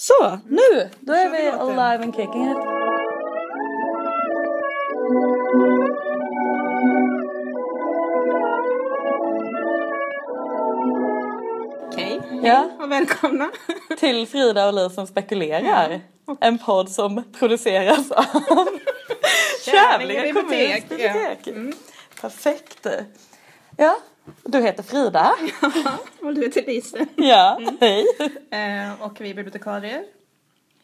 Så, nu! Då är vi alive and kicking it. Okej, Ja. och välkomna. Till Frida och Li som spekulerar. En podd som produceras av Kävlinge kommuns bibliotek, ja. bibliotek. Perfekt. Ja, du heter Frida. och du heter Lise. Ja, hej. Eh, och vi är bibliotekarier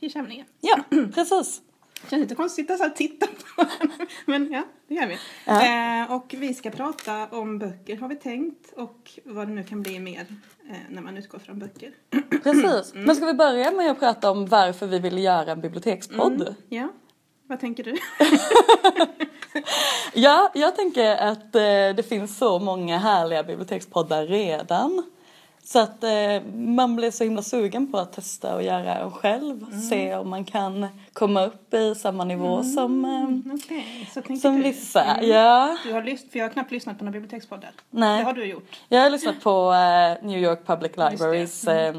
i Kävlinge. Ja, precis. Känns lite konstigt att så titta på. Men ja, det gör vi. Ja. Eh, och vi ska prata om böcker har vi tänkt. Och vad det nu kan bli mer eh, när man utgår från böcker. Precis. Men ska vi börja med att prata om varför vi vill göra en bibliotekspodd? Ja, vad tänker du? Ja, jag tänker att eh, det finns så många härliga bibliotekspoddar redan. Så att eh, man blir så himla sugen på att testa och göra en själv. Se om man kan komma upp i samma nivå som, eh, tänker som du. vissa. Ja, Du har lyssnat, för jag har knappt lyssnat på några bibliotekspoddar. Nej. Det har du gjort. jag har lyssnat på New York Public Libraries eh,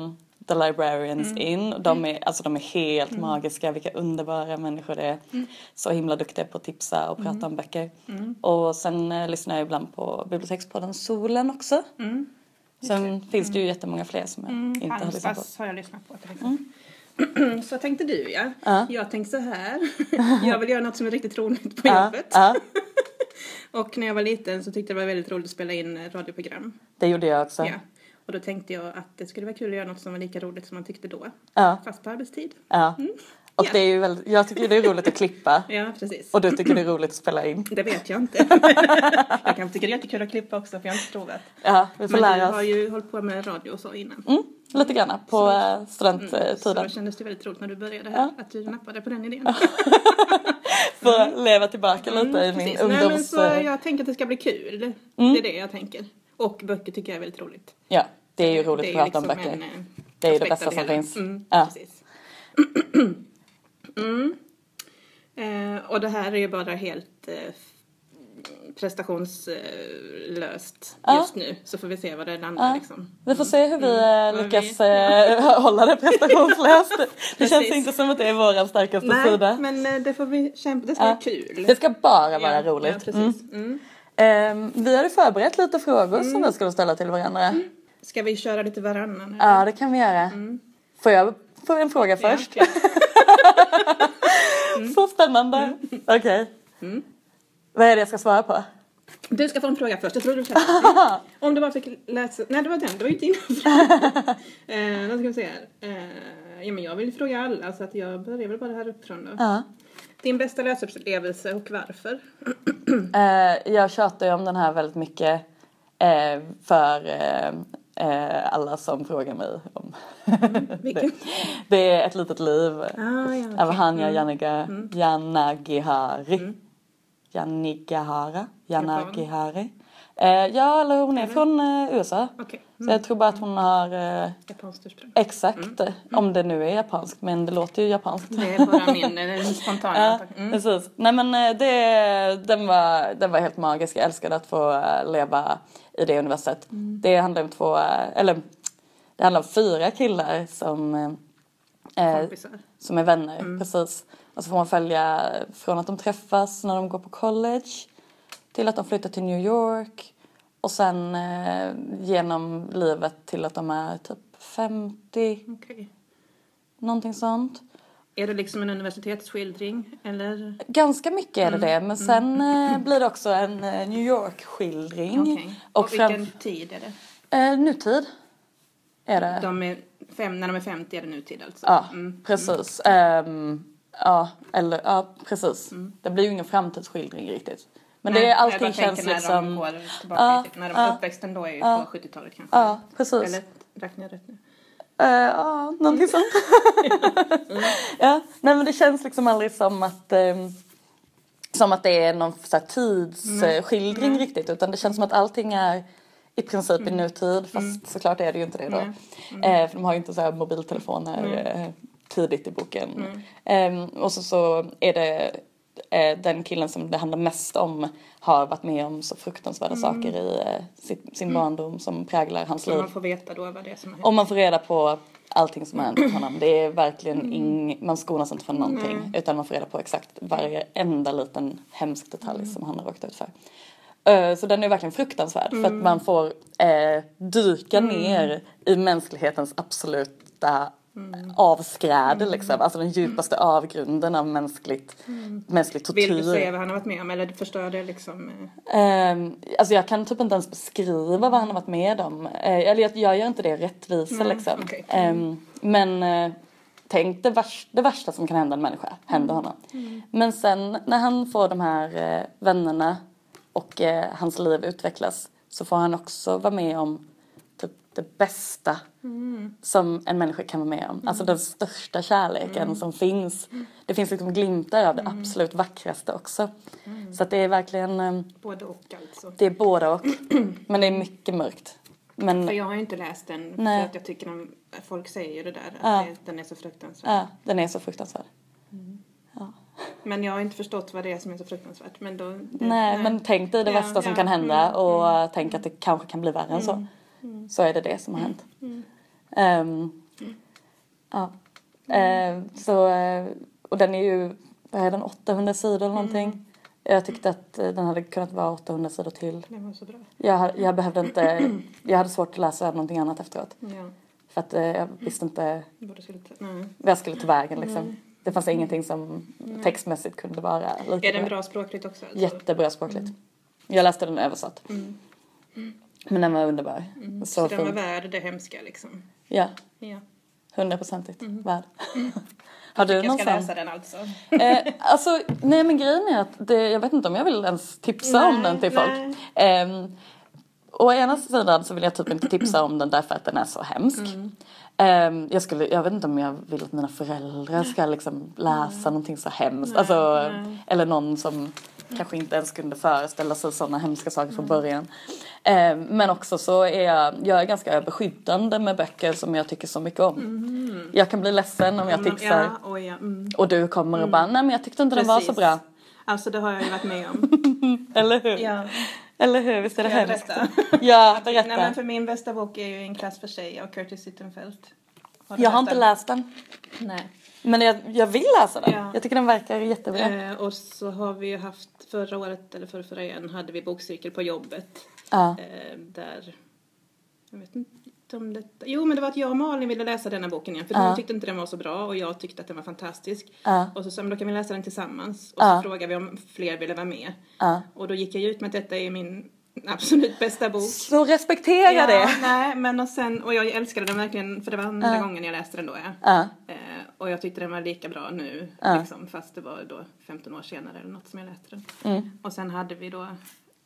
The Librarians In. De är, alltså, de är helt magiska, vilka underbara människor det är. Så himla duktiga på att tipsa och prata om böcker. Och sen eh, lyssnar jag ibland på bibliotekspodden Solen också. Sen finns det ju jättemånga fler som jag inte har lyssnat på. Har jag lyssnat på till exempel. Så tänkte du ja. Ja. Jag tänkte så här. Jag vill göra något som är riktigt roligt på Ja, jobbet. ja, Och när jag var liten så tyckte jag det var väldigt roligt att spela in radioprogram. det gjorde jag också. Ja. Och då tänkte jag att det skulle vara kul att göra något som var lika roligt som man tyckte då. Ja, Fast på arbetstid. ja. Och Ja. det är ju väldigt, jag tycker det är roligt att klippa. Ja, precis. Och du tycker det är roligt att spela in. Det vet jag inte. jag kan tycka det är jättekul att klippa också för jag har inte provat. Ja, vi får Men du lära har oss. ju hållit på med radio och så innan. Mm, lite grann på eh, Så studenttiden. då kändes det väldigt roligt när du började här, att du nappade på den idén. Få leva tillbaka lite i min Mm, Precis. Nej, men ungdoms... så eh, jag tänker att det ska bli kul. Mm. Det är det jag tänker. Och böcker tycker jag är väldigt roligt. Ja, det är ju roligt är att prata om liksom böcker. en, eh, Det är ju det bästa som finns. Mm, Ja. precis. mm. Eh, och det här är ju bara helt eh, prestationslöst Ja. just nu. Så får vi se vad det landar Ja. liksom. Vi får se hur vi eh, Mm. Vad lyckas vi- eh, hålla det prestationslöst. Det känns inte som att det är vår starkaste Nej, sida. men eh, det får vi kämpa. Det ska Ja. vara kul. Det ska bara vara roligt. Mm. Mm. Ehm, vi hade förberett lite frågor som vi skulle ställa till varandra. Ska vi köra lite varannan? eller? Ja, det kan vi göra. Får jag få en fråga Mm. Ja, först? okej. Så spännande. Mm. Okej. Vad är det jag ska svara på? Du ska få en fråga först. Jag tror du kan. Mm. Om du bara fick läsa. Nej, det var den. Det var ju din fråga. eh, då ska vi här. Eh, ja, men jag vill fråga alla så att jag börjar väl bara här uppifrån då. Din bästa läsupplevelse och varför? Eh, jag tjatar ju om den här väldigt mycket eh, för eh, eh, alla som frågar mig om Vilken? Det är ett litet liv Ah, ja, av okej. Mm. Hanya Janaga, Janagihari. Janigahara? Janagihari. Eh, ja, eller hon är från eh, USA. Okej. Så jag tror bara att hon har eh, Japanskt ursprung. exakt, om det nu är japanskt, men det låter ju japanskt. Det är bara min spontana Ja, mm. precis. Nej men eh, det, den, var, den var helt magisk. Jag älskade att få eh, leva i det universet. Mm. Det handlar om två, eh, eller det handlar om fyra killar som, eh, som är vänner. Mm. Precis. Och så får man följa från att de träffas när de går på college till att de flyttar till New York och sen eh, genom livet till att de är typ 50, Okej. någonting sånt. Är det liksom en universitetsskildring eller? Ganska mycket är det Mm. det, men sen eh, blir det också en eh, New York-skildring. Okej. Och, Och fram- vilken tid är det? Eh, nutid är det. De är fem, när de är 50 är det nutid alltså? Ja, Mm. precis. Ehm, ja, eller ja, precis. Mm. Det blir ju ingen framtidsskildring riktigt. Men Nej, det är allting känns när liksom... de går tillbaka i tiden. När de, ja. uppväxten då är ju Ja. på 70-talet kanske. Ja, precis. Eller räknar jag rätt nu? Eh, ja, någonting sånt. ja, nej men det känns liksom aldrig som att ehm, som att det är någon så här tidsskildring riktigt utan det känns som att allting är i princip i nutid fast såklart är det ju inte det då. Eh, för de har ju inte så här mobiltelefoner eh, tidigt i boken. Ehm, och så, så är det eh, den killen som det handlar mest om har varit med om så fruktansvärda saker i eh, sitt, sin barndom som präglar hans Så liv. man får veta då vad det är som har hänt. Och man får reda på allting som har hänt honom. Det är verkligen ing, man skonas inte från någonting utan man får reda på exakt varje enda liten hemsk detalj som han har råkat ut för. Eh, Så den är verkligen fruktansvärd för att man får eh, dyka ner i mänsklighetens absoluta avskräde liksom. Alltså den djupaste avgrunden av mänskligt, mänsklig tortyr. Vill du säga vad han har varit med om eller förstör det liksom? Ehm, alltså jag kan typ inte ens beskriva vad han har varit med om. Eh, eller jag, jag gör inte det rättvisa Nej, liksom. okej. Ehm, men eh, tänk det, vars, det värsta som kan hända en människa händer honom. Men sen när han får de här eh, vännerna och hans liv utvecklas så får han också vara med om det bästa som en människa kan vara med om. Alltså den största kärleken som finns. Det finns liksom glimtar av det absolut vackraste också. Så att det är verkligen, eh, Både och alltså. det är båda och. Men det är mycket mörkt. Men För jag har ju inte läst den Nej. för att jag tycker de, folk säger ju det där att Ja. det, den är så fruktansvärd. ja, den är så fruktansvärd. Men jag har inte förstått vad det är som är så fruktansvärt. Men då, det, Nej, men tänk dig det Ja, värsta som ja, kan hända mm, och tänk att det kanske kan bli värre än så. Så är det det som har hänt. Ehm, ja. Ehm, så, eh, och den är ju, vad är den, 800 sidor eller någonting. Jag tyckte att eh, den hade kunnat vara 800 sidor till. Det var så bra. Jag, jag behövde inte, jag hade svårt att läsa någonting annat efteråt. Ja, För att eh, jag visste inte borde skulle ta, nej. vad jag skulle ta vägen liksom. Det fanns ingenting som textmässigt kunde vara lika Är den bra språkligt också? Alltså? Jättebra språkligt. Jag läste den översatt. Men den var underbar. Så, Så, den var värd det hemska liksom? Ja, Ja. hundraprocentigt värd. Har du Jag någon ska sån? läsa den alltså. Eh, alltså, nej men grejen är att det, jag vet inte om jag vill ens tipsa om Nej, den till nej. folk. Ehm, å ena sidan så vill jag typ inte tipsa om den därför att den är så hemsk. Mm. Ehm, jag, skulle, jag vet inte om jag vill att mina föräldrar ska liksom läsa någonting så hemskt. alltså, nej. Eller någon som kanske inte ens kunde föreställa sig sådana hemska saker från början. Ehm, men också så är jag, jag är ganska beskyddande med böcker som jag tycker så mycket om. Jag kan bli ledsen om jag tipsar. Ja, oj, ja. Mm. Och du kommer och bara, nej men jag tyckte inte den var så bra. Alltså det har jag ju varit med om. Eller hur? Ja. Eller hur, visst är det jag hemskt? berätta? Ja, Nej men berätta. för min bästa bok är ju En klass för sig av Curtis Sittenfeld. Jag har inte läst den. Nej. Men jag, jag vill läsa den. Ja. Jag tycker den verkar jättebra. Eh, och så har vi ju haft förra året, eller förra, förra igen, hade vi bokcirkel på jobbet. Ja. Eh, där, jag vet inte om det, jo men det var att jag och Malin ville läsa denna boken igen. För Ja. hon tyckte inte den var så bra och jag tyckte att den var fantastisk. Ja. Och så sa men då kan vi läsa den tillsammans. Och Ja. så frågade vi om fler ville vara med. Ja. Och då gick jag ut med att detta är min absolut bästa bok. Så respektera det. Nej, men och sen, och jag älskade den verkligen för det var andra Ja. gången jag läste den då. Ja. Ja. Och jag tyckte den var lika bra nu, Ja. liksom, fast det var då 15 år senare eller något som jag läste den. Mm. Och sen hade vi då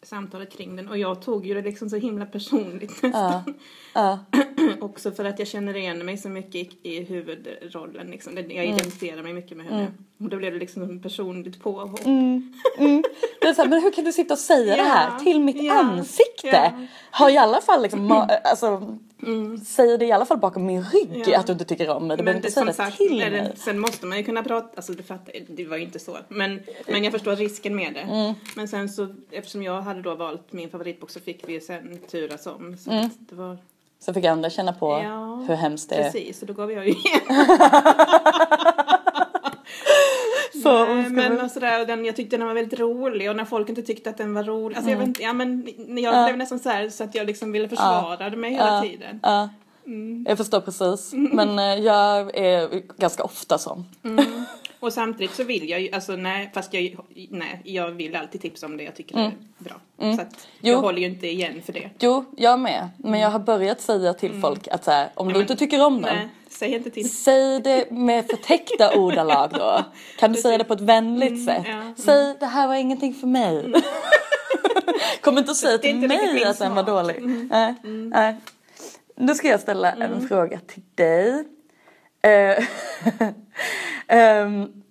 samtalet kring den och jag tog ju det liksom så himla personligt Ja. nästan. Ja. Också för att jag känner igen mig så mycket i, i huvudrollen liksom. Jag Mm. identifierar mig mycket med henne. Och då blev det liksom en personligt påhopp. Mm. Mm. Det är så här, men hur kan du sitta och säga det här Ja. till mitt Ja. ansikte? Ja. Har i alla fall liksom, alltså, Mm. säger det i alla fall bakom min rygg Ja. att du inte tycker om mig. Du Men behöver inte det, säga det sagt, till är mig. sen måste man ju kunna prata, alltså det, fattar, det var ju inte så. Men, men jag förstår risken med det. Mm. Men sen så, eftersom jag hade då valt min favoritbok så fick vi ju sen turas om. Så Mm. att det var, Så fick andra känna på Ja, hur hemskt det är. precis, så då gav jag ju. Så, Nej, men vi- och sådär, och den, jag tyckte den var väldigt rolig och när folk inte tyckte att den var rolig, alltså jag vet ja men jag Mm. Ja. blev nästan så här så att jag liksom ville försvara mig hela Ja. tiden. Ja. Mm. Jag förstår precis. Men eh, jag är ganska ofta sån. Mm. Och samtidigt så vill jag ju, alltså nej, fast jag, nej, jag vill alltid tipsa om det jag tycker är bra. Så att Jo. jag håller ju inte igen för det. Jo, jag med. Men jag har börjat säga till folk att så här, om du men- inte tycker om den, Nej, säg inte till. säg det med förtäckta ordalag då. Kan du säga det på ett vänligt sätt? ja, mm. Säg, det här var ingenting för mig. Kom inte och säg till mig att den var. Mm. dålig. Nej, nej. Nu ska jag ställa en fråga till dig. Ehm,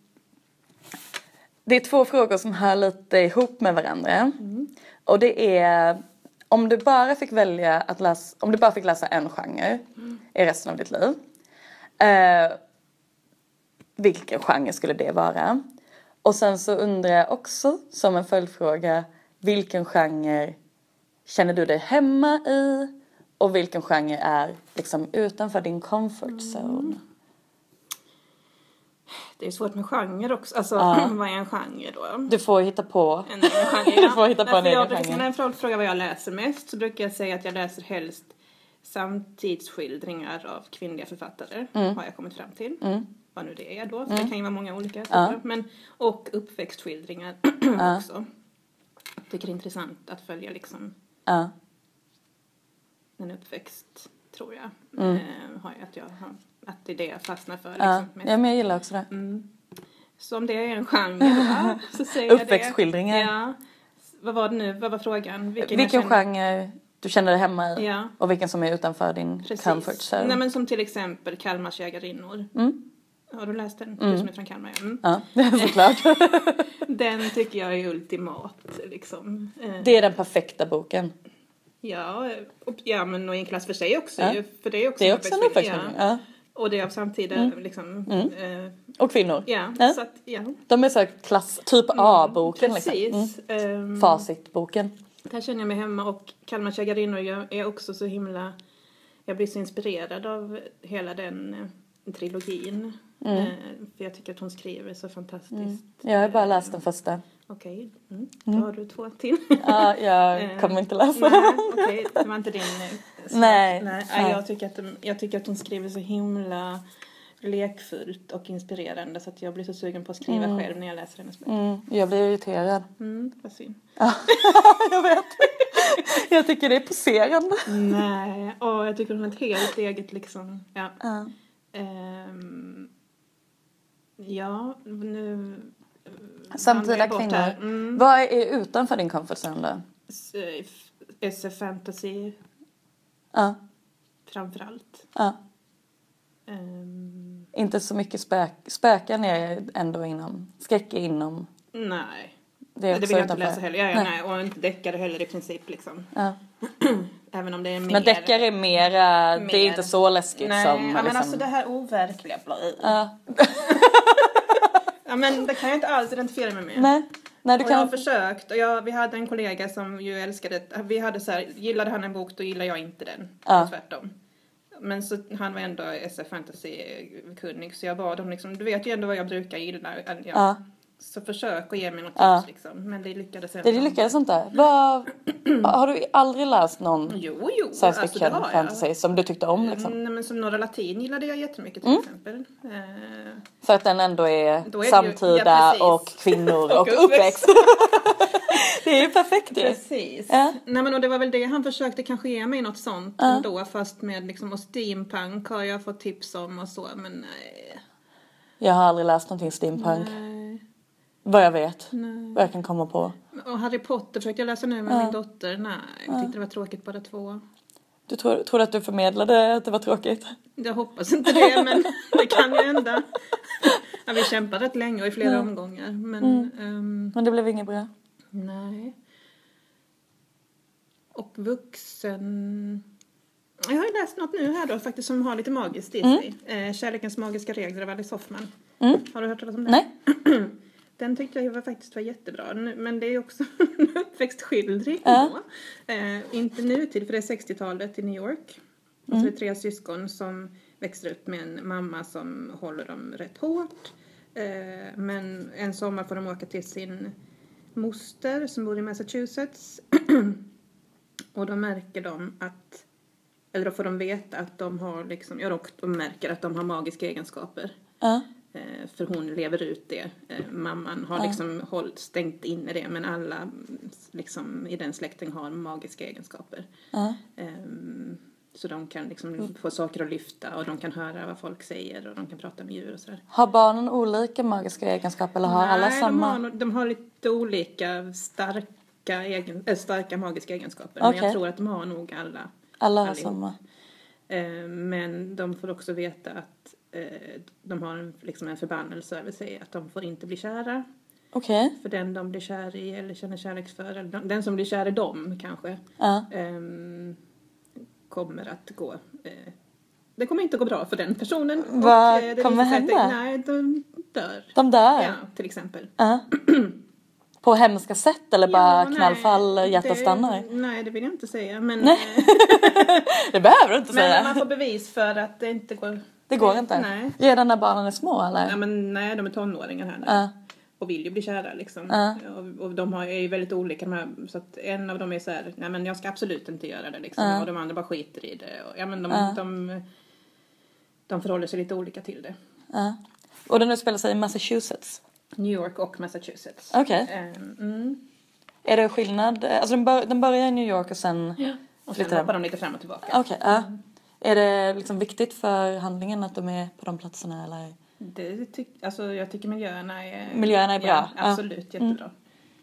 det är två frågor som hör lite ihop med varandra. Mm. Och det är om du bara fick välja att läsa, om du bara fick läsa en genre Mm. i resten av ditt liv. Eh, vilken genre skulle det vara? Och sen så undrar jag också som en följdfråga vilken genre känner du dig hemma i och vilken genre är liksom utanför din comfort zone? Det är svårt med genre också. Alltså, vad är en genre då? Du får hitta på. En egen genre. Du får hitta på en Nej, för egen jag, genre. När folk frågar vad jag läser mest så brukar jag säga att jag läser helst samtidsskildringar av kvinnliga författare. Mm. Har jag kommit fram till. Vad nu det är då. För det kan ju vara många olika. typer. Men, och uppväxtskildringar också. Jag tycker det är intressant att följa liksom Ja. En uppväxt, tror jag. Mm. Eh, har jag, att, jag att det är det jag fastnar för. Ja. Liksom, mest. ja, men jag gillar också det. Så om det är en genre så säger jag det. Uppväxtskildringar. Ja. Vad var det nu? Vad var frågan? Vilken, Vilken känner- genre du känner dig hemma i Ja. och vilken som är utanför din Precis. comfort zone. Nej men som till exempel Kalmars jägarinnor. Mm. Har du läst den? Du som är från Kalmar, ja. Mm. Ja, såklart. Den tycker jag är ultimat liksom. Det är den perfekta boken. Ja, och, ja men och i en klass för sig också Ja. För det är också Det är också en uppväxtskildring. Ja. Och det är av samtida liksom. Eh, Och kvinnor. ja, Ja. så att ja. De är så här klass, typ A-boken liksom. Precis. Mm. Ehm, Facitboken. Där känner jag mig hemma och Kalmar jägarinnor jag är också så himla... Jag blir så inspirerad av hela den eh, trilogin. Mm. Eh, för jag tycker att hon skriver så fantastiskt. Jag har bara läst den första. Okej, mm. då har du två till. Ja, jag Eh, kommer inte läsa Nej, okej, det var inte din eh, sak. Nej, Nej. nej. Jag, tycker att, jag tycker att hon skriver så himla lekfullt och inspirerande så att jag blir så sugen på att skriva själv när jag läser hennes böcker. Mm, jag blir irriterad. Mm, vad synd. jag vet. Jag tycker det är poserande. Nej, och jag tycker hon har ett helt eget liksom, ja. Ja. Ehm, ja, nu... Samtida kvinnor. Mm. Vad är utanför din comfort zone då? S- eh, SF fantasy Ja, framförallt. ja. Ehm, Inte så mycket spök, spöken är ändå inom, skräck är inom. nej, Det är det vill jag inte läsa heller. Ja, ja, Nej. nej. Och inte deckare heller i princip liksom. Ja. Även om det är mer... Men deckare är mera, det är Mer. inte så läskigt Nej, som men liksom, alltså det här overkliga. bla- ja. Ja, men det kan jag inte alls identifiera mig med. Nej, nej du Och jag har kan, försökt och jag, vi hade en kollega som ju älskade, vi hade så här, gillade han en bok då gillar jag inte den. Ja. Tvärtom. Men så han var ändå SF fantasy-kunnig så jag bad honom liksom, du vet ju ändå vad jag brukar gilla. Ja. ja. Så försök att ge mig något Ja. tips liksom. Men det lyckades ändå. det lyckades inte. Vad, har du aldrig läst någon Jo, jo. science alltså, fiction har fantasy som du tyckte om liksom? Mm, nej, men som Norra Latin gillade jag jättemycket Mm. till exempel. Eh, För att den ändå är, Då är det ju- samtida ja, och kvinnor och, Och uppväxt. det är ju perfekt ju. Precis. Ja. Nej men och det var väl det han försökte kanske ge mig något sånt Ja. ändå fast med liksom och steampunk har jag fått tips om och så men nej. Jag har aldrig läst någonting steampunk. nej, Vad jag vet. nej. Vad jag kan komma på. Och Harry Potter försökte jag läsa nu med min dotter. Nej, jag tyckte det var tråkigt båda två. Du tror, tror att du förmedlade att det var tråkigt? Jag hoppas inte det men det kan ju hända. Ja, vi kämpade rätt länge och i flera omgångar men Mm. ehm, Men det blev inget bra. nej. Och vuxen... Jag har ju läst något nu här då faktiskt som har lite magiskt i sig. Eh, Kärlekens magiska regler av Alice Hoffman. Mm. Har du hört talas om den? Nej? Den tyckte jag var, faktiskt var jättebra. Men det är också en uppväxtskildring Ja. Eh, inte nutid, för det är 60-talet i New York. Och så är det tre syskon som växer upp med en mamma som håller dem rätt hårt. Eh, men en sommar får de åka till sin moster som bor i Massachusetts. och då märker de att, eller då får de veta att de har liksom, ja de märker att de har magiska egenskaper. Ja. Eh, För hon lever ut det. Eh, Mamman har liksom hållit, stängt inne det men alla mm, liksom, i den släkten har magiska egenskaper. Ehm, Så de kan liksom få saker att lyfta och de kan höra vad folk säger och de kan prata med djur och sådär. Har barnen olika magiska egenskaper eller har alla Nej, samma? De har, nog- de har lite olika starka, egen, äh, starka magiska egenskaper. Okej. Men jag tror att de har nog alla. Alla har allihop. samma. Eh, Men de får också veta att eh, de har en, liksom en förbannelse över sig. Att de får inte bli kära. Okej. För den de blir kär i eller känner kärlek för, eller de- den som blir kär i dem kanske, Ja. ehm, kommer att gå... Eh, det kommer inte gå bra för den personen. Vad Och, eh, kommer sig att hända? Nej, de dör. De där? Ja, till exempel. Ja. På hemska sätt eller bara nej, knallfall, hjärtat det- stannar? Nej, det vill jag inte säga. Men, Nej. Det behöver du inte men säga. man får bevis för att det inte går. Det går inte? Nej. Redan när barnen är små eller? Ja, men nej, de är tonåringar här nu. Ja. Och vill ju bli kära liksom. Ja. Och, och de har, är ju väldigt olika de här, så att en av dem är så här, nej men jag ska absolut inte göra det liksom. Ja. Och de andra bara skiter i det. Och, ja men de, Ja. de, de förhåller sig lite olika till det. Och den utspelar sig i Massachusetts? New York och Massachusetts. Okej. Ehm, mm. Är det skillnad? Alltså den, bör, den börjar i New York och sen Ja. Och sen flyttar hoppar de lite fram och tillbaka. Okej, ja. Är det liksom viktigt för handlingen att de är på de platserna eller? Det tyck, alltså jag tycker miljöerna är... Miljöerna är bra, Ja, ja. Mm.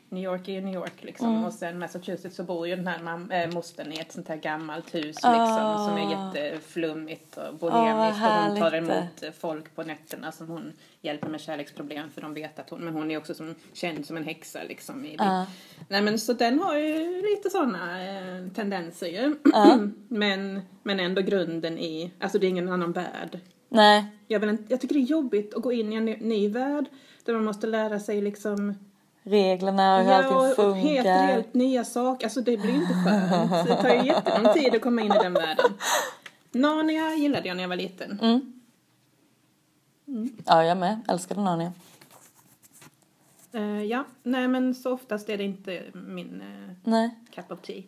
New York är ju New York liksom. Och sen Massachusetts så bor ju den här mam- äh, mostern i ett sånt här gammalt hus liksom. Ah. Som är jätteflummigt och vad bohemiskt. och hon tar emot eh, folk på nätterna som hon hjälper med kärleksproblem. För de vet att hon, men hon är också som, känd som en häxa liksom. I, Ja. Nej men så den har ju lite sådana eh, tendenser ju. men, men ändå grunden i, alltså det är ingen annan värld. Nej. Jag, vill inte, jag tycker det är jobbigt att gå in i en ny, ny värld där man måste lära sig liksom Reglerna och hur allting och helt, funkar. helt nya saker. Alltså det blir inte skönt. Det tar ju jättelång tid att komma in i den världen. Narnia gillade jag när jag var liten. Mm. Ja, jag med. Älskade Narnia. Eh, ja, nej men så oftast är det inte min uh, Nej. cup of tea.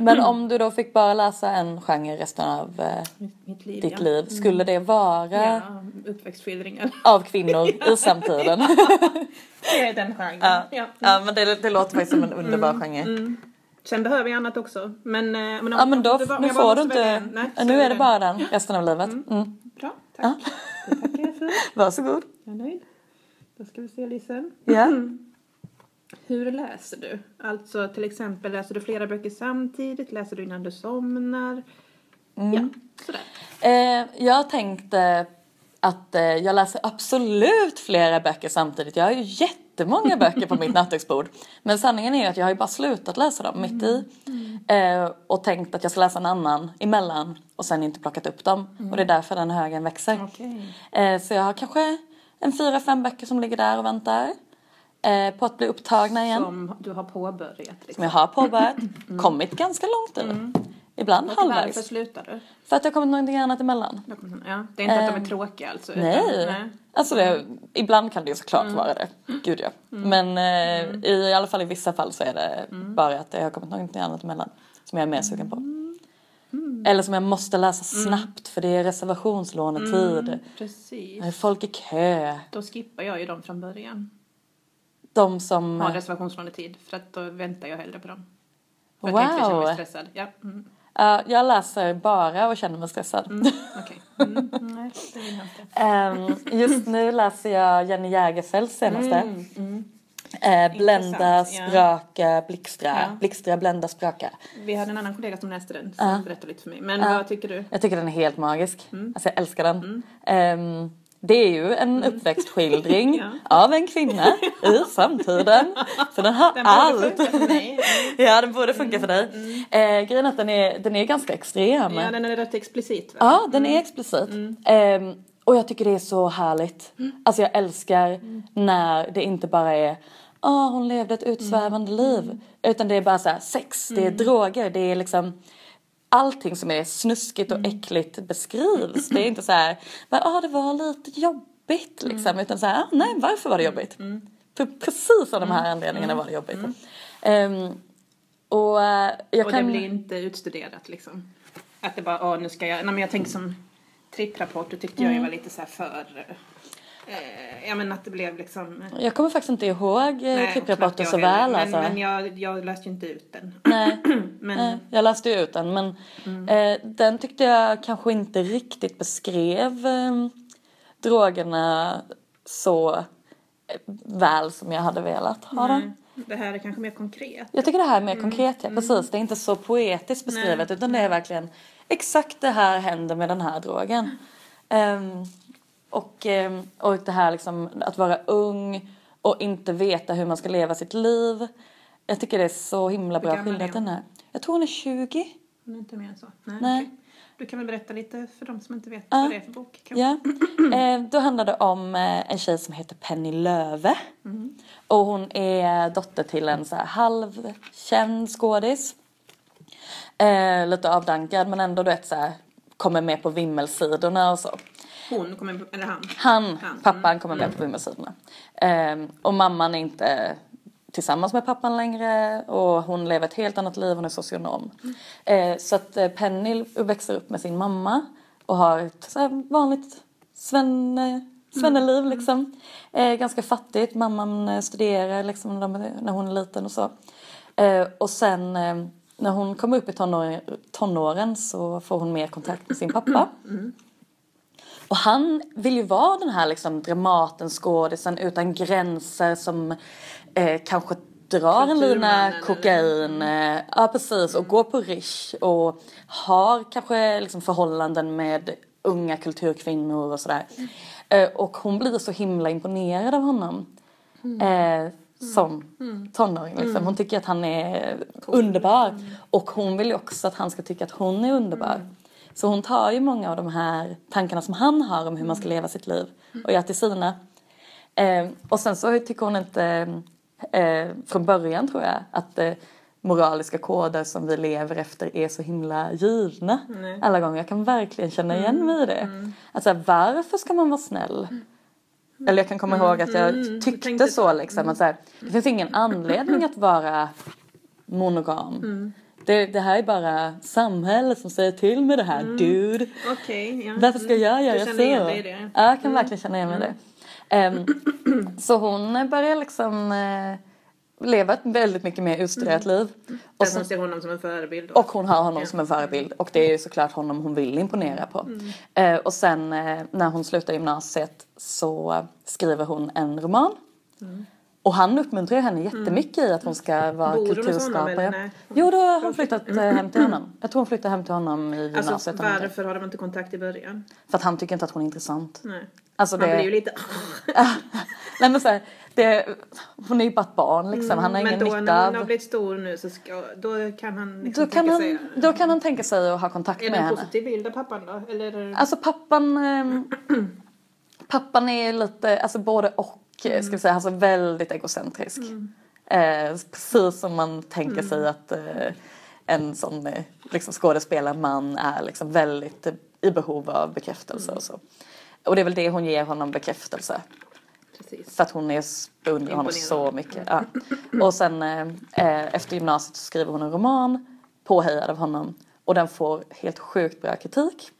Men om du då fick bara läsa en genre resten av eh, Mitt, liv, ditt ja. liv, skulle det vara Ja, uppväxtskildringar. av kvinnor i samtiden? Det är den genren. ja. Ja. ja, men det, det låter faktiskt som en underbar genre. Sen behöver jag annat också. Men, eh, men, om- Ja, men då, var- nu får du inte... Nej, Ja, nu är det bara den resten av livet. Mm. Bra, tack. Det tackar jag för. Varsågod. Jag är nöjd. Då ska vi se Lisen. Ja. Hur läser du? Alltså till exempel läser du flera böcker samtidigt? Läser du innan du somnar? Mm. Ja, sådär. Eh, jag tänkte att eh, jag läser absolut flera böcker samtidigt. Jag har ju jättemånga böcker på mitt nattduksbord. Men sanningen är ju att jag har ju bara slutat läsa dem mitt i. Eh, och tänkt att jag ska läsa en annan emellan och sen inte plockat upp dem. Och det är därför den högen växer. Okej. Eh, så jag har kanske en fyra, fem böcker som ligger där och väntar. Eh, på att bli upptagna igen. Som du har påbörjat Som liksom. jag har påbörjat. Kommit ganska långt i. Ibland Och varför halvvägs. slutar du? För att det har kommit någonting annat emellan. Ja, det är inte att de är tråkiga alltså? utan- Nej. nej. Alltså det, ibland kan det ju såklart vara det. Gud ja. Men eh, i, i alla fall i vissa fall så är det bara att det har kommit någonting annat emellan. Som jag är mer sugen på. Eller som jag måste läsa snabbt för det är reservationslånetid. Precis. Det är folk i kö. Då skippar jag ju dem från början. De som... Har reservationslånetid. För att då väntar jag hellre på dem. För att jag Wow! mig stressad. Ja, mm. Ja, jag läser bara och känner mig stressad. Mm. Nej, det vill jag inte. Ehm, just nu läser jag Jenny Jägerfeldts senaste. Mm, mm. Eh, blända, Intressant, ja. blixtra. Ja. Blixtra, blända, spraka. Vi hade en annan kollega som läste den som Ja. berättade lite för mig. Men vad tycker du? Jag tycker den är helt magisk. Mm. Alltså jag älskar den. Ehm, det är ju en uppväxtskildring Ja. av en kvinna i samtiden. Så den har Den borde allt. funka för mig. Ja, den borde funka för dig. Eh, grejen är att den är, den är ganska extrem. Ja, den är rätt explicit va? Ja, den är explicit. Ehm, och jag tycker det är så härligt. Alltså jag älskar när det inte bara är Åh, hon levde ett utsvävande liv. Utan det är bara så här, sex, det är droger, det är liksom allting som är snuskigt och äckligt beskrivs. Det är inte så här, ja det var lite jobbigt liksom. Utan så här, ah, nej varför var det jobbigt? För precis av de här anledningarna var det jobbigt. Ehm, och eh, jag Och kan... det blir inte utstuderat liksom. Att det bara, åh nu ska jag, nej men jag tänker som tripprapporter tyckte jag var lite så här för, ja men att det blev liksom. eh, Jag kommer faktiskt inte ihåg eh, nej, tripprapporten knappt så väl Men, alltså. men jag, jag läste ju inte ut den. Nej, Men nej, jag läste ju ut den men eh, den tyckte jag kanske inte riktigt beskrev eh, drogerna så eh, väl som jag hade velat ha nej, den. det här är kanske mer konkret. Jag tycker det här är mer konkret, ja precis. Det är inte så poetiskt beskrivet utan det är verkligen exakt det här händer med den här drogen. Ehm, och, ehm, och det här liksom att vara ung och inte veta hur man ska leva sitt liv. Jag tycker det är så himla bra skildrat den här. Jag tror hon är 20. Hon är inte mer än så. Nej. Nej. du kan väl berätta lite för de som inte vet vad det är för bok? Ja, eh, då handlar det om eh, en tjej som heter Penny Löve. Och hon är dotter till en så här halvkänd skådis. Eh, lite avdankad men ändå du vet så här, kommer med på vimmelsidorna och så. Hon kommer, eller han. Han, Han, pappan kommer med på vimmelsidorna. Eh, och mamman är inte tillsammans med pappan längre och hon lever ett helt annat liv, hon är socionom. Eh, så att eh, Penny växer upp med sin mamma och har ett vanligt svenne, svenneliv liksom. Eh, ganska fattigt, mamman eh, studerar liksom när, hon är liten och så. Och sen när hon kommer upp i tonåren, tonåren så får hon mer kontakt med sin pappa. Och han vill ju vara den här liksom Dramaten skådisen utan gränser som eh, kanske drar en lina kokain, eh, ja precis, och går på Rish och har kanske liksom förhållanden med unga kulturkvinnor och sådär. Eh, och hon blir så himla imponerad av honom. Eh, som tonåring liksom. Hon tycker att han är underbar. Och hon vill ju också att han ska tycka att hon är underbar. Så hon tar ju många av de här tankarna som han har om hur man ska leva sitt liv och gör till sina. Eh, och sen så tycker hon inte eh, från början tror jag att eh, moraliska koder som vi lever efter är så himla givna Nej. alla gånger. Jag kan verkligen känna igen mig i det. Alltså varför ska man vara snäll? Eller jag kan komma ihåg att jag mm, tyckte tänkte så liksom. Att så här, det finns ingen anledning att vara monogam. Mm. Det, det här är bara samhället som säger till med det här, dude. Okej, ja. Varför ska jag göra Mm. du så? känner igen dig i det? Mm. Ja, jag kan verkligen känna igen mig i det. Ehm, så hon börjar liksom eh, leva ett väldigt mycket mer utstuderat Mm. liv. Och, sen, hon ser honom som en förebild. och hon har honom som en förebild och det är ju såklart honom hon vill imponera på. Mm. Eh, och sen eh, när hon slutar gymnasiet så skriver hon en roman. Mm. Och han uppmuntrar henne jättemycket i att hon ska vara Bor honom, kulturskapare. nej? Jo, då har hon flyttat eh, hem till honom. Jag tror hon flyttar hem till honom i gymnasiet. Alltså eller någonting. varför har de inte kontakt i början? För att han tycker inte att hon är intressant. Nej. Alltså Man det- blir ju lite... Nej men så här, det, hon är ju bara ett barn liksom. Han har Men ingen då när nytta hon har av... blivit stor nu så ska, då kan han liksom Då kan, tänka han, sig... då kan han tänka sig att ha kontakt Är med det en henne. positiv bild av pappan då? Eller? Alltså pappan, ehm, pappan är lite, alltså både och Mm. ska vi säga, alltså väldigt egocentrisk. Eh, precis som man tänker sig Mm. att eh, en sån eh, liksom skådespelarman är liksom väldigt eh, i behov av bekräftelse Mm. och så. Och det är väl det hon ger honom bekräftelse. Precis. För att hon är beundrar honom så mycket. Ja. Och sen eh, efter gymnasiet så skriver hon en roman påhejad av honom. Och den får helt sjukt bra kritik.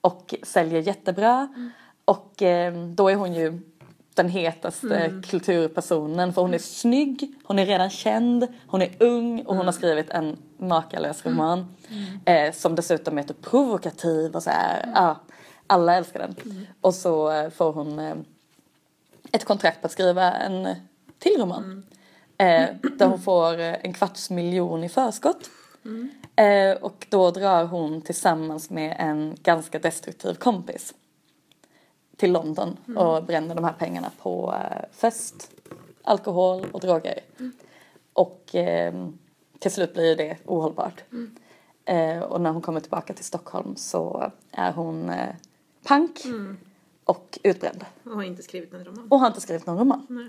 Och säljer jättebra. Och eh, då är hon ju den hetaste kulturpersonen. För hon är snygg, hon är redan känd, hon är ung och hon har skrivit en makalös roman. Eh, som dessutom är typ provokativ och så här. Ja, alla älskar den. Och så eh, får hon eh, ett kontrakt på att skriva en till roman. Eh, där hon får eh, en kvarts miljon i förskott. Eh, och då drar hon tillsammans med en ganska destruktiv kompis till London och bränner de här pengarna på eh, fest, alkohol och droger. Och eh, till slut blir det ohållbart. Eh, och när hon kommer tillbaka till Stockholm så är hon eh, pank och utbränd. Och har inte skrivit en roman. Och har inte skrivit någon roman.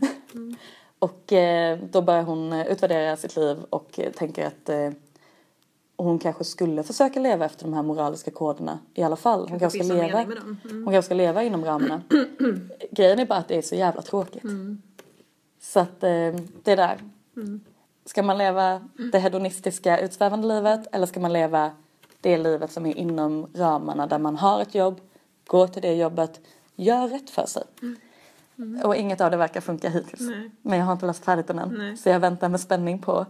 och eh, då börjar hon eh, utvärdera sitt liv och eh, tänker att hon kanske skulle försöka leva efter de här moraliska koderna i alla fall. Hon kanske ska leva. Mm. hon kanske ska leva inom ramarna. Grejen är bara att det är så jävla tråkigt. Mm. Så att eh, det är där. Ska man leva det hedonistiska utsvävande livet eller ska man leva det livet som är inom ramarna där man har ett jobb, går till det jobbet, gör rätt för sig. Och inget av det verkar funka hittills. Nej. Men jag har inte läst färdigt den än. Nej. Så jag väntar med spänning på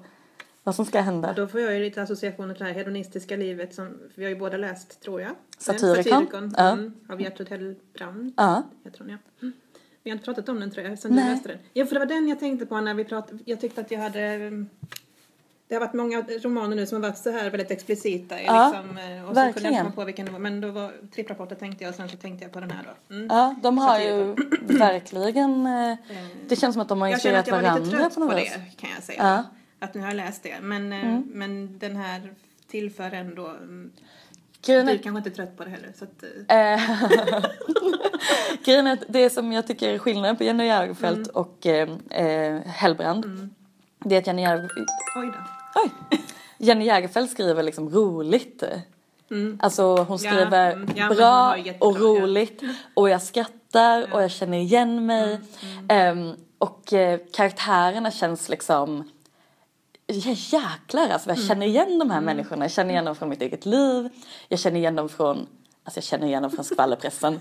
vad som ska hända. Då får jag ju lite associationer till det här hedonistiska livet som vi har ju båda läst, tror jag. Satyricon. Satyricon Ja. mm, av Gertrud Hellbrand. Ja. Heter hon, ja. Mm. Vi har inte pratat om den tror jag, sen du läste den. Ja, för det var den jag tänkte på när vi pratade. Jag tyckte att jag hade... mm, Det har varit många romaner nu som har varit så här väldigt explicita. Ja, liksom, eh, och så kunde jag verkligen. komma på vilken det var. Men då var tripprapporter tänkte jag och sen så tänkte jag på den här då. Mm. Ja, de har Satyricon. ju verkligen... eh, Det känns som att de har Jag känner inspirerat att jag var lite varandra trött på något på det kan jag säga. Ja. Mm. Att nu har jag läst det. Men, eh, men den här tillför ändå mm, Grejen Du är, kanske inte är trött på det heller så att... eh, eh, grejen är att det som jag tycker är skillnaden på Jenny Järfelt Mm. och eh, Hellbrand. Det är att Jenny Järfelt, Oj då. oj, Jenny Jägerfeld skriver liksom roligt. Alltså hon Ja, skriver mm. Ja, hon bra och ja. roligt och jag skrattar och jag känner igen mig. Mm, Ehm, och eh, karaktärerna känns liksom Ja, jäklar alltså, jag Mm. känner igen de här människorna. Jag känner igen dem från mitt eget liv. Jag känner igen dem från, alltså jag känner igen dem från skvallerpressen.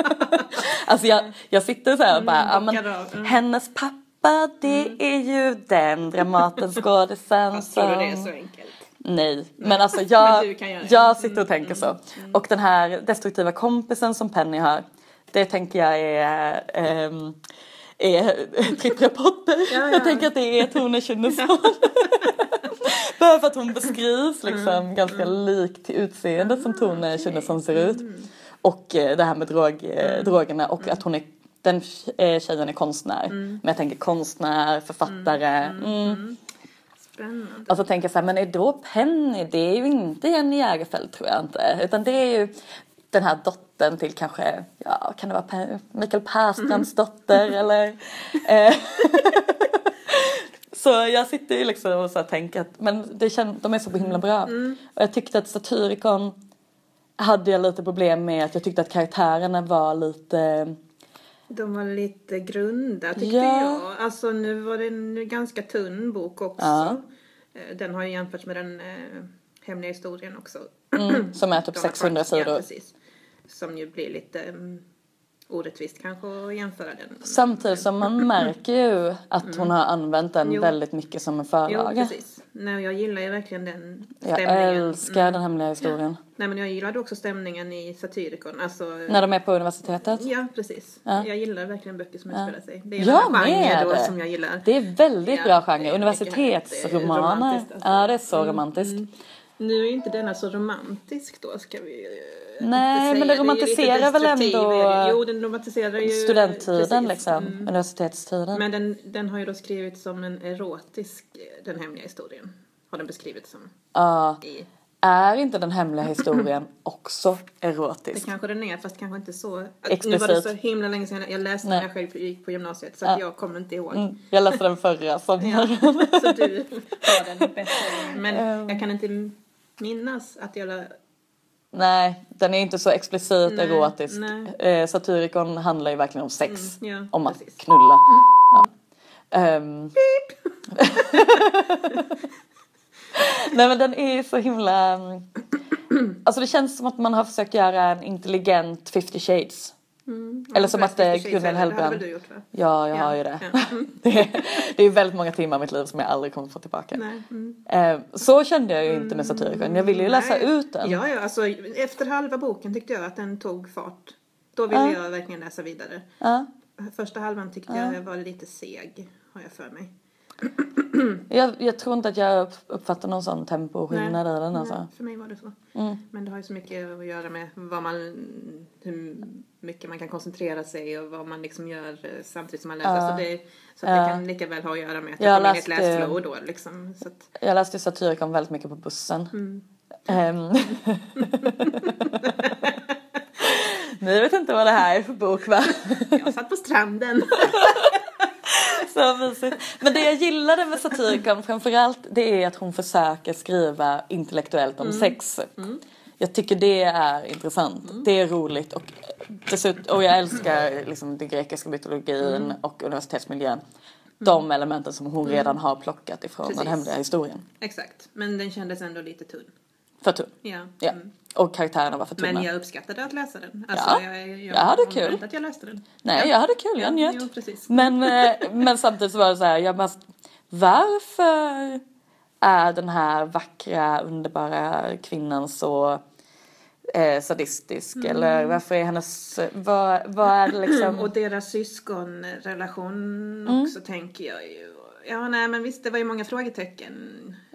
alltså jag, jag sitter så här och bara, ja men mm. hennes pappa det är ju den Dramatenskådisen Fast tror du som... det är så enkelt? Nej, men alltså jag, Men jag sitter och tänker så. Och den här destruktiva kompisen som Penny har, det tänker jag är, ähm, är Tripp Potter. Ja, ja. Jag tänker att det är Tone Schunnesson. Bara för att hon beskrivs liksom ganska lik till utseendet som Tone Schunnesson ser ut. Och eh, det här med drog, eh, drogerna och att hon är den eh, tjejen är konstnär. Men jag tänker konstnär, författare. Mm. Spännande. Och så tänker jag så här, men är då Penny, det är ju inte Jenny Jägerfeld tror jag inte. Utan det är ju den här dottern till kanske, ja kan det vara Pe- Mikael Persbrandts dotter eller? Eh, så jag sitter ju liksom och så tänker att, men det kän, de är så himla bra. Och jag tyckte att Satyricon hade jag lite problem med att jag tyckte att karaktärerna var lite, De var lite grunda tyckte Ja. jag. Alltså nu var det en ganska tunn bok också. Ja. Eh, Den har ju jämförts med den eh, hemliga historien också. mm, som är typ De har 600 tagit- Ja, sidor. precis. Som ju blir lite mm, orättvist kanske att jämföra den. Samtidigt som man märker ju att hon har använt den Jo. väldigt mycket som en Jo, förlaga. precis. Nej, jag gillar ju verkligen den Jag stämningen. älskar den hemliga historien. Nej, men jag gillade också stämningen i Satyricon. Alltså, När de är på universitetet. Ja, precis. Ja. Jag gillar verkligen böcker som utspelar sig. Det är Jag en genre då som jag gillar. Det är väldigt Ja, bra genre. Universitetsromaner. alltså. Ja, det är så romantiskt. Nu är inte denna så romantisk då, ska vi Nej, inte men det romantiserar lite väl ändå det. Jo, den romantiserar ju... Studenttiden precis. liksom. Mm. Universitetstiden. Men den, den har ju då skrivits som en erotisk, den hemliga historien. Har den beskrivits som. Ja. I. Är inte den hemliga historien också Det erotisk? kanske den är, fast kanske inte så... Nu Explicit. var det så himla länge sedan jag läste Nej. när jag själv gick på gymnasiet, så att jag kommer inte ihåg. Mm, jag läste den förra sommaren. Så du har den bättre. Men Ehm. jag kan inte minnas att jag... la- Nej, den är inte så explicit Nej, erotisk. nej. Eh, Satyricon handlar ju verkligen om sex. Mm, ja, om att precis. knulla. Ja. Ehm. Nej men den är så himla... mm, Alltså det känns som att man har försökt göra en intelligent 50 shades. Mm, Eller som att det Shades, Gunnel? Det Hellbrand. du gjort? Ja, jag Ja, har ju det. ja. Mm. det, är, det väldigt många timmar av mitt liv som jag aldrig kommer få tillbaka. Nej. Mm. Ehm, så kände jag ju inte med Satyricon. Jag ville ju läsa Nej. ut den. Ja, ja, alltså efter halva boken tyckte jag att den tog fart. Då ville jag verkligen läsa vidare. Första halvan tyckte jag var lite seg, har jag för mig. Jag, jag tror inte att jag upp- uppfattar någon sån temposkillnad i den alltså. Nej, för mig var det så. Mm. Men det har ju så mycket att göra med vad man, hur mycket man kan koncentrera sig och vad man liksom gör eh, samtidigt som man läser. Ja. Så det, så Ja. det kan lika väl ha att göra med att Jag har kommer in ett läsflow då liksom. Så att, Jag läste Satyricon väldigt mycket på bussen. Mm. Ehm. Ni vet inte vad det här är för bok va? jag satt på stranden. Så mysigt. Men det jag gillade med Satyricon framförallt det är att hon försöker skriva intellektuellt Mm. om sex. Jag tycker det är intressant. Mm. Det är roligt och, och jag älskar liksom den grekiska mytologin Mm. och universitetsmiljön. De elementen som hon redan har plockat ifrån Precis. den hemliga historien. Exakt, men den kändes ändå lite tunn. För tunn. Ja. Ja. Mm. Och karaktärerna var för tunna. Men jag uppskattade att läsa den. Alltså, Ja, jag, jag, jag hade kul. att jag läste den. Nej, jag hade kul, jag Ja, njöt. jo, precis. Men, eh, men samtidigt så var det så här, jag bara, varför är den här vackra, underbara kvinnan så eh, sadistisk? Mm. Eller varför är hennes, vad, vad är det liksom? Och deras syskonrelation Mm. också tänker jag ju. Ja, nej men visst det var ju många frågetecken.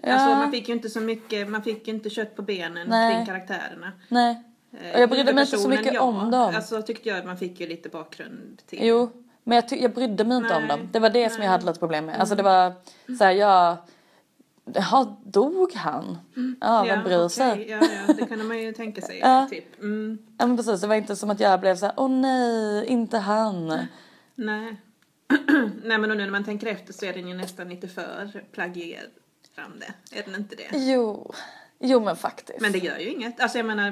Ja. Alltså man fick ju inte så mycket, man fick ju inte kött på benen Nej. kring karaktärerna. Nej. Eh, Och jag brydde mig inte så mycket ja. om dem. Alltså tyckte jag att man fick ju lite bakgrund till. Jo, men jag, jag brydde mig inte om Nej, dem. Det var det som jag nej. Mm. hade lite problem med. Alltså det var så här, jag Jaha, dog han? Ja, vem bryr sig? Ja, ja, det kunde man ju tänka sig. Ja. Typ. Mm, Ja men precis, det var inte som att jag blev så här, åh nej, inte han. nej. nej, men och nu när man tänker efter så är den ju nästan lite för plagierande. Är den inte det? Jo, jo men faktiskt. Men det gör ju inget. Alltså jag menar,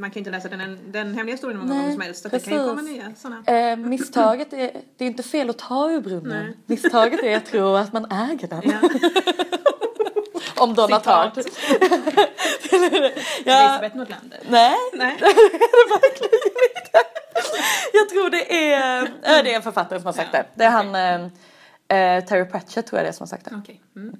man kan ju inte läsa den, den hemliga historien många gånger som helst. Det kan ju komma nya sådana. Eh, misstaget är, det är inte fel att ta ur brunnen. Nej. Misstaget är att tro att man äger den. Ja. Om Donna. Tartt. ja, Elisabeth Nordlander. nej, Nej. det är verkligen inte. Jag tror det är, det är en författare som har sagt Ja, det. Det är han, eh, eh, Terry Pratchett tror jag det är som har sagt det. Okej. Mm.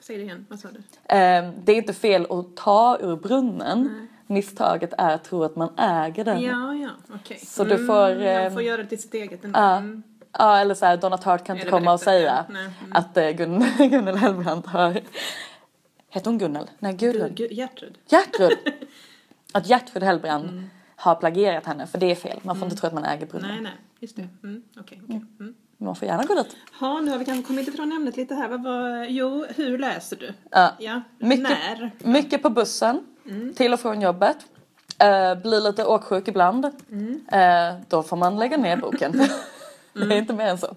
Säg det igen, vad sa du? Eh, det är inte fel att ta ur brunnen. Misstaget är att tro att man äger den. Ja, ja, okej. Så du får, Man eh, får göra det till sitt eget ändå. Ja. Mm. Ja, eller så här, Donna Tartt kan inte komma och säga. Nej, mm. att eh, Gun- Gunnel Hellbrant har... Heter hon Gunnel? Nej, Gudrun. Gud, Gertrud. Gertrud! Att Gertrud Hellbrand har plagierat henne, för det är fel. Man får inte tro att man äger brunnen. Nej, nej, just det. Mm. Okej, okej. Mm. Man får gärna gå dit. Ja, nu har vi kanske kommit ifrån ämnet lite här. Vad var... Jo, hur läser du? Ja. Ja, Mycket, när? mycket på bussen, till och från jobbet. Uh, blir lite åksjuk ibland. Eh, då får man lägga ner boken. det är inte mer än så.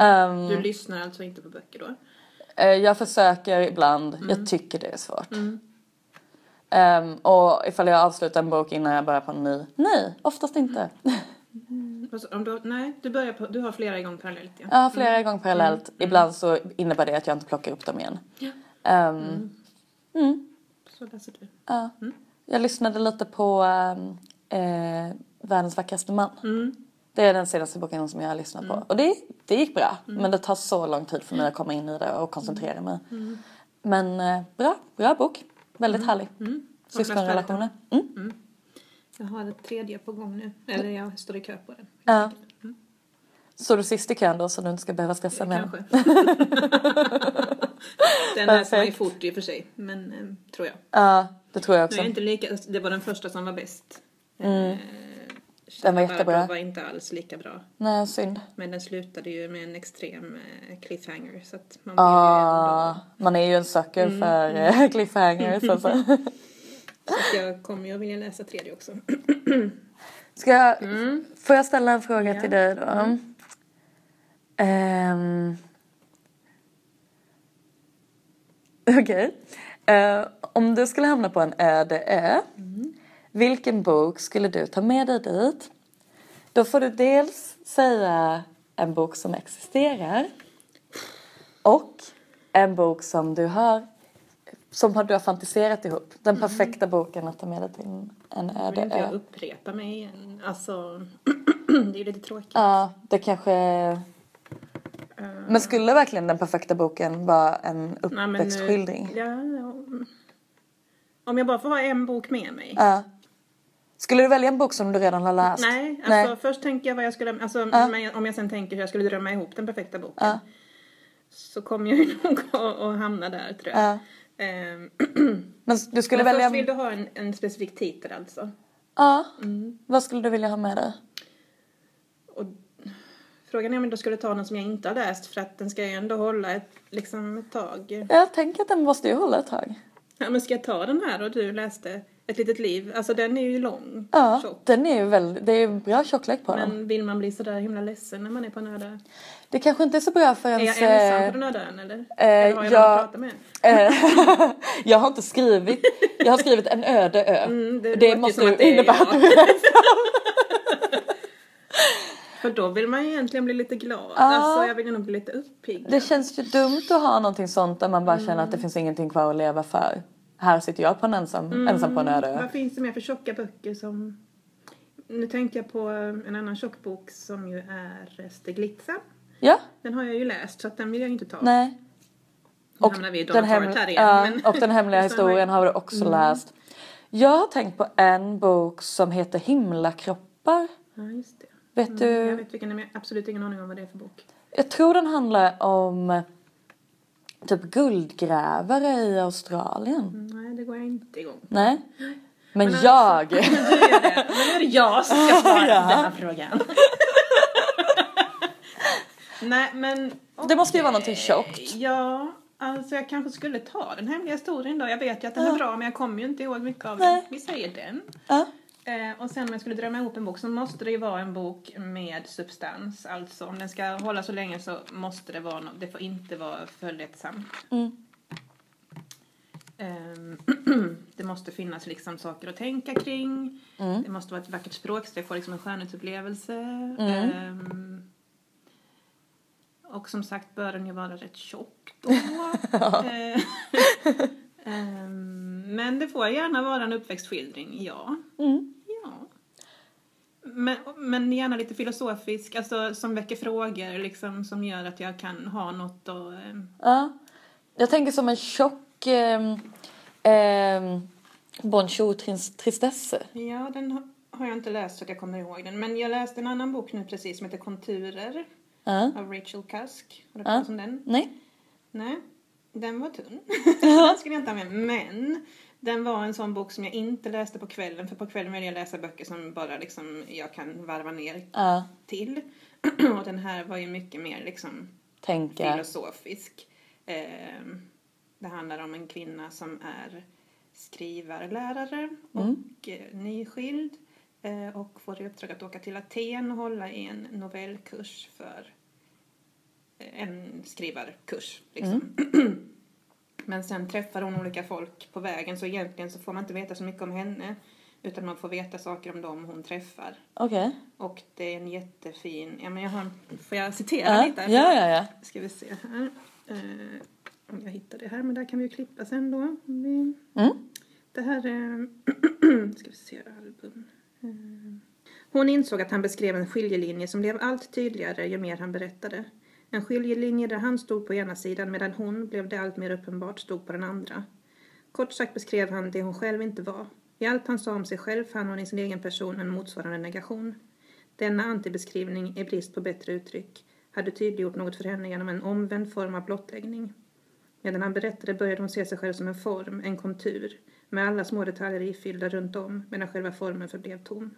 Ehm, Du lyssnar alltså inte på böcker då? Eh, jag försöker ibland, jag tycker det är svårt. Ehm, och ifall jag avslutar en bok innan jag börjar på en ny, nej, oftast inte. Om du, nej, du börjar på... Du har flera igång parallellt, ja. Har flera gånger parallellt, ibland så innebär det att jag inte plockar upp dem igen. Ja. Ehm, Så läser du. ja. Jag lyssnade lite på ehm, eh, Världens vackraste man. Mm. Det är den senaste boken som jag har lyssnat på. Och det, det gick bra. Men det tar så lång tid för mig att komma in i det och koncentrera mig. Men eh, bra, bra bok. Väldigt härlig. Syskonrelationer. Mm. Jag har ett tredje på gång nu. Eller jag står i kö på den. Ja. Så du sist i kön då så du inte ska behöva stressa mer? Kanske. den läser man ju fort i och för sig. Men eh, tror jag. Ja, det tror jag Nu också. är jag inte lika, det var den första som var bäst. Mm. Den var jättebra. var inte alls lika bra. Nej, synd. Men den slutade ju med en extrem eh, cliffhanger. Så att man blev ju man är ju en sucker Mm, för eh, cliffhangers alltså. Så jag kommer ju vilja läsa tredje också. Ska jag, får jag ställa en fråga Mm. Ja. till dig då? Ehm. Okej. Eh, om du skulle hamna på en öde ö, Mm. Vilken bok skulle du ta med dig dit? Då får du dels säga en bok som existerar och en bok som du har som du har fantiserat ihop. Den perfekta boken att ta med dig till en- öde ö. jag upprepa mig igen. Alltså, det är ju lite tråkigt. Ja, det kanske... Men skulle verkligen den perfekta boken vara en Nej, men, eh, uppväxtskildring? Ja, ja. Om jag bara får ha en bok med mig. Ja. Skulle du välja en bok som du redan har läst? Nej, alltså först tänker jag vad jag skulle, alltså men om jag sen tänker hur jag skulle drömma ihop den perfekta boken. Ja. Så kommer jag ju nog att, att hamna där tror jag. Ja. Ehm, Men du skulle men välja... först vill du ha en, en specifik titel alltså. Ja. Mm. Vad skulle du vilja ha med dig? Och frågan är om jag skulle ta någon som jag inte har läst för att den ska ju ändå hålla ett, liksom ett tag. Jag tänker att den måste ju hålla ett tag. Ja, men ska jag ta den här och du läste Ett litet liv? Alltså den är ju lång. Ja, tjock. den är ju väldigt, det är bra tjocklek på den. Men vill man bli sådär himla ledsen när man är på en öde? Det kanske inte är så bra för Är ens... jag ensam eh, på den öde ön eller? eh, eller har jag jag- någon att prata med? Eh, jag har inte skrivit, jag har skrivit en öde ö. Mm, det det måste ju är innebära att du är För då vill man ju egentligen bli lite glad. Ja. Alltså jag vill nog bli lite uppiggad. Det känns ju dumt att ha någonting sånt där man bara känner att det finns ingenting kvar att leva för. Här sitter jag på en ensam, ensam på en öde. Vad finns det mer för tjocka böcker som... Nu tänkte jag på en annan tjock bok som ju är Stiglitza. Ja, Den har jag ju läst så att den vill jag ju inte ta. nej. Nu hamnar vi i Donna hem- igen. ja, men- och den hemliga historien har du också läst. Jag har tänkt på en bok som heter Himlakroppar. Ja, just det. Vet Mm, du? Jag vet vilken, men jag har absolut ingen aning om vad det är för bok. Jag tror den handlar om typ guldgrävare i Australien. Mm, Nej, det går jag inte igång på. Nej. Men Men jag. Nu är det, jag som ska svara Ja. på den här frågan. Nej, men... Det måste ju vara någonting tjockt. Ja, Alltså jag kanske skulle ta den hemliga historien då. Jag vet ju att den är bra men jag kommer ju inte ihåg mycket av Nej. den. Vi säger den. Ja. Eh, och sen om jag skulle drömma ihop en bok så måste det ju vara en bok med substans. Alltså om den ska hålla så länge så måste det vara något. Det får inte vara för lättsamt. Mm. Ehm, det måste finnas liksom saker att tänka kring. Mm. Det måste vara ett vackert språk så jag får liksom en skönhetsupplevelse. Mm. Ehm, och som sagt bör den ju vara rätt tjock då. Ehm, men det får gärna vara en uppväxtskildring, ja. Mm. Men, men gärna lite filosofisk, alltså som väcker frågor liksom som gör att jag kan ha något och ehm, Ja. Jag tänker som en tjock eh, eh, Bonjour tristesse. Ja, den har- jag inte läst så att jag kommer ihåg den. Men jag läste en annan bok nu precis som heter Konturer Ja. av Rachel Cusk. Har du hört om den? Nej? Nej, den var tunn. den skulle jag inte ha med. Men den var en sån bok som jag inte läste på kvällen. För på kvällen vill jag läsa böcker som bara liksom jag kan varva ner Ja. till. Och den här var ju mycket mer liksom Tänka. filosofisk. Ehm, det handlar om en kvinna som är skrivarlärare och eh, nyskild eh, och får i uppdrag att åka till Aten och hålla i en novellkurs för eh, en skrivarkurs. Liksom. Men sen träffar hon olika folk på vägen så egentligen så får man inte veta så mycket om henne utan man får veta saker om dem hon träffar. Okej. Och det är en jättefin, ja men jag har, får jag citera Ja. lite? ja, ja, ja. Ska vi se här. Eh, om jag hittar det här, men där kan vi ju klippa sen då. Vi, Mm. det här är, ska vi se, album. Eh, hon insåg att han beskrev en skiljelinje som blev allt tydligare ju mer han berättade. En skiljelinje där han stod på ena sidan medan hon, blev det allt mer uppenbart, stod på den andra. Kort sagt beskrev han det hon själv inte var. I allt han sa om sig själv fann hon i sin egen person en motsvarande negation. Denna antibeskrivning, i brist på bättre uttryck, hade tydliggjort något för henne genom en omvänd form av blottläggning. Medan han berättade började hon se sig själv som en form, en kontur, med alla små detaljer ifyllda runt om, medan själva formen förblev tom.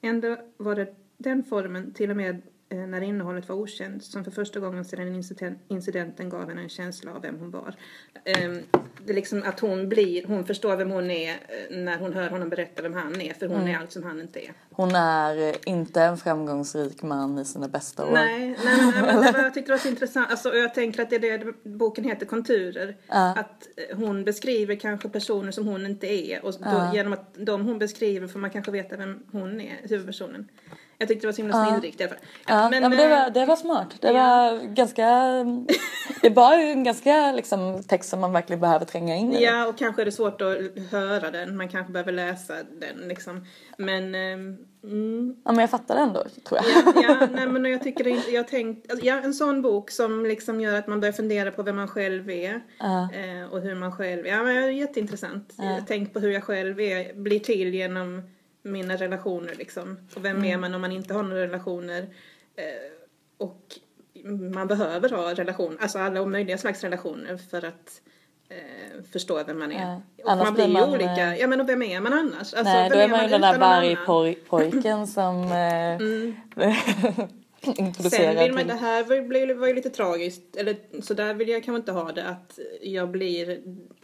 Ändå var det den formen, till och med när innehållet var okänt, som för första gången sedan inciden- incidenten gav henne en känsla av vem hon var. Ehm, Det är liksom att hon blir, hon förstår vem hon är eh, när hon hör honom berätta vem han är, för hon är allt som han inte är. Hon är eh, inte en framgångsrik man i sina bästa år. Nej, nej nej, men jag tyckte det var så intressant. Alltså, jag tänker att det är det boken heter Konturer. Ja. Att eh, hon beskriver kanske personer som hon inte är. Och då, Ja. genom att de hon beskriver får man kanske veta vem hon är, huvudpersonen. Jag tyckte det var så himla snillrikt i alla fall. Ja, men, ja, men det, eh, var, det var smart. Det ja. var ganska... Det var ju en ganska liksom, text som man verkligen behöver tränga in i. Ja, och kanske är det svårt att höra den. Man kanske behöver läsa den liksom. Men, ehm, mm, Ja, men jag fattar det ändå, tror jag. ja, ja, nej men jag tycker det, inte- jag tänkt, alltså, ja, en sån bok som liksom gör att man börjar fundera på vem man själv är. Ja. Eh, och hur man själv, ja men är jätteintressant. Ja. Tänk på hur jag själv är, blir till genom mina relationer liksom. Och vem är man om man inte har några relationer? Eh, och man behöver ha relationer, alltså alla möjliga slags relationer för att eh, förstå vem man är. Ja. Och Annars man blir man, olika, eh, ja men och vem är man annars? Alltså, Nej, då är man ju den där vargpojken som eh, Mm. Sen vill man, det här var, ju lite tragiskt, eller så där vill jag kanske inte ha det, att jag blir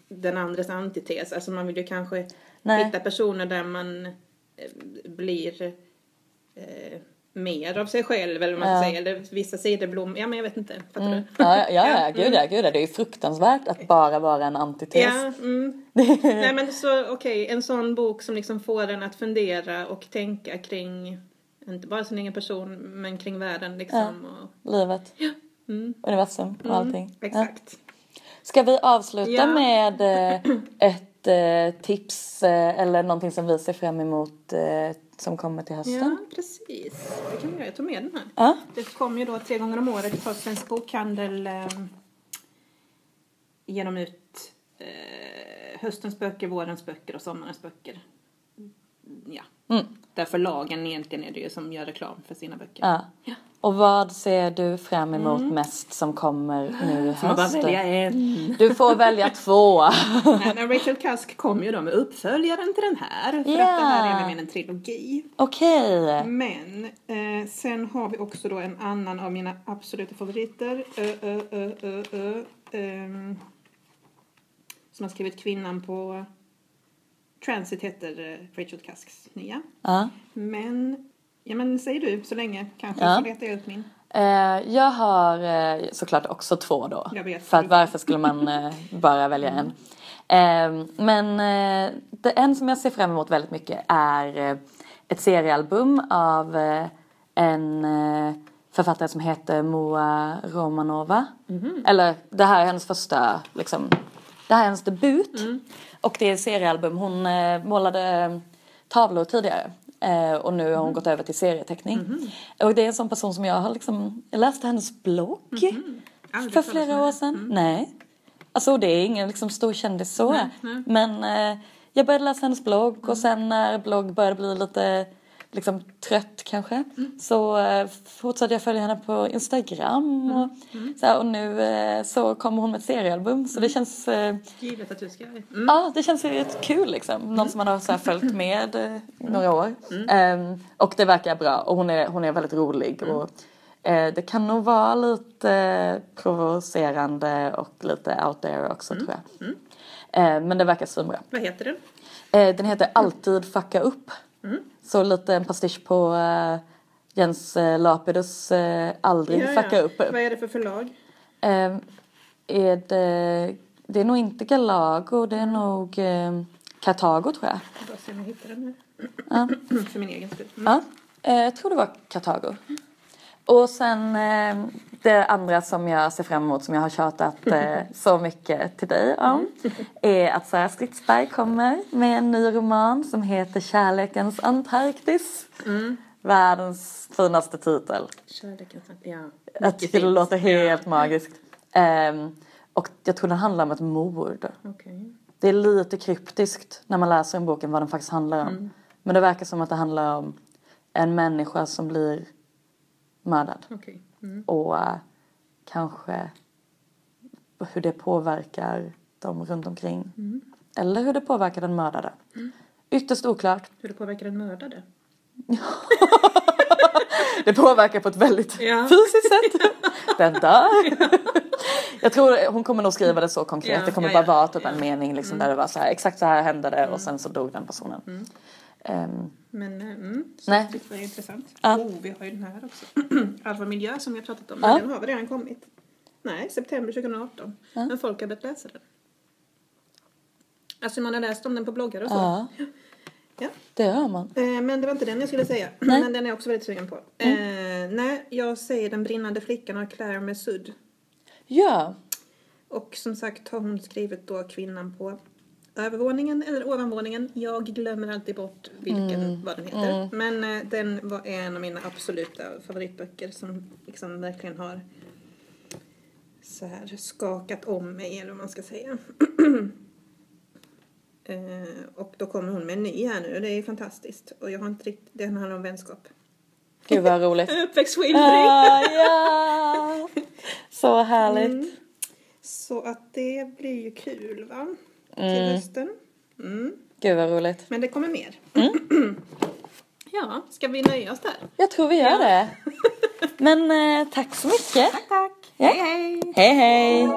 den andres antites. Alltså man vill ju kanske Nej. hitta personer där man blir eh, mer av sig själv, eller vad man Ja. eller vissa sidor blom, ja men jag vet inte, fattar Mm. du? Ja, ja, ja, gud ja, gud ja. Det är ju fruktansvärt att bara vara en antites. Ja, mm. Nej men så okej, en sån bok som liksom får en att fundera och tänka kring, inte bara sin egen person, men kring världen liksom. Och, Livet, mm. universum och allting. Ja. Exakt. Ska vi avsluta Ja. med eh, ett eh, tips eh, eller någonting som vi ser fram emot eh, som kommer till hösten? Ja, precis. Det kan vi göra. Jag tog med den här. Ja. Det kommer ju då tre gånger om året på Svensk Bokhandel eh, genom ut eh, höstens böcker, vårens böcker och sommarens böcker. Ja. Mm. Där förlagen egentligen är det ju som gör reklam för sina böcker. ja. Och vad ser du fram emot mest som kommer nu i Får man bara höst? välja en? Du får välja två. Nej, Rachel Cusk kom ju då med uppföljaren till den här. För att det här är nämligen en trilogi. Okej. Men eh, sen har vi också då en annan av mina absoluta favoriter. Ö, ö, ö, ehm, som har skrivit Kvinnan på Transit heter eh, Rachel Kasks nya. Ja. Men, ja men säg du så länge kanske Ja. så letar jag upp min. Eh, jag har eh, såklart också två då. Jag vet. För att varför skulle man eh, bara välja en? Eh, men eh, det en som jag ser fram emot väldigt mycket är ett seriealbum av en författare som heter Moa Romanova. Eller det här är hennes första, liksom, det här är hennes debut. Och det är seriealbum. Hon eh, målade tavlor tidigare. Eh, och nu har hon gått över till serieteckning. Och det är en sån person som jag har liksom, jag läste hennes blogg Aldrig för flera år sedan. Nej. Alltså det är ingen liksom stor kändis så. Men eh, jag började läsa hennes blogg och sen när blogg började bli lite liksom trött kanske så eh, fortsatte jag följa henne på Instagram och, så här, och nu eh, så kommer hon med ett seriealbum så det känns eh, Givet att du ska... Mm. Ja, det känns ju rätt kul liksom. Någon som man har så här följt med eh, några år. Ehm, och det verkar bra och hon är, hon är väldigt rolig. Och, eh, det kan nog vara lite provocerande och lite out there också tror jag. Eh, men det verkar svinbra. Vad heter den? Eh, den heter Alltid fucka upp. Så lite en pastisch på eh, Jens eh, Lapidus eh, Aldrig fucka upp. Vad är det för förlag? Eh, är det, det är nog inte Galago, det är nog eh, Kartago tror jag. Jag bara se om jag hittar den här. Ja. för min egen skull. Mm. Ja, jag tror det var Kartago. Och sen eh, det andra som jag ser fram emot som jag har tjatat eh, så mycket till dig om är att Sara Stridsberg kommer med en ny roman som heter Kärlekens Antarktis. Världens finaste titel. Kärleken, ja. Jag tycker det låter helt magiskt. Ehm, och jag tror den handlar om ett mord. Okej. Det är lite kryptiskt när man läser en boken vad den faktiskt handlar om. Men det verkar som att det handlar om en människa som blir mördad. Okej. Mm. Och eh, kanske hur det påverkar dem runt omkring. Eller hur det påverkar den mördade. Ytterst oklart. Hur det påverkar en mördare? Det påverkar på ett väldigt Ja. fysiskt sätt. Den dör. Jag tror hon kommer nog skriva det så konkret. Ja, det kommer bara vara typ en mening liksom där det var så här exakt så här hände det och sen så dog den personen. Ehm, Men, eh, mm, så Nej. det var intressant. Ja. Oh, vi har ju den här också. Alfa Miljö som vi har pratat om. Ja. Den har väl redan kommit? Nej, september 2018. Ja. Men folk har börjat läsa den. Alltså man har läst om den på bloggar och så. ja, Ja. det hör man. Eh, men det var inte den jag skulle säga. Nej. Men den är jag också väldigt sugen på. Eh, nej, jag säger Den brinnande flickan av Claire Mesud. Ja, Och som sagt har hon skrivit då kvinnan på övervåningen eller ovanvåningen. Jag glömmer alltid bort vilken, vad den heter. Men eh, den var en av mina absoluta favoritböcker som liksom verkligen har så här skakat om mig eller vad man ska säga. eh, och då kommer hon med en ny här nu och det är fantastiskt. Och jag har inte riktigt, den handlar om vänskap. gud vad roligt. Uppväxtskildring! Ah, ja, så härligt. Mm. Så att det blir ju kul va? Till Mm. hösten. Mm. Gud vad roligt. Men det kommer mer. Mm. ja, ska vi nöja oss där? Jag tror vi gör det. Men eh, tack så mycket. Tack, tack. Ja. Hej, hej. Hej hej.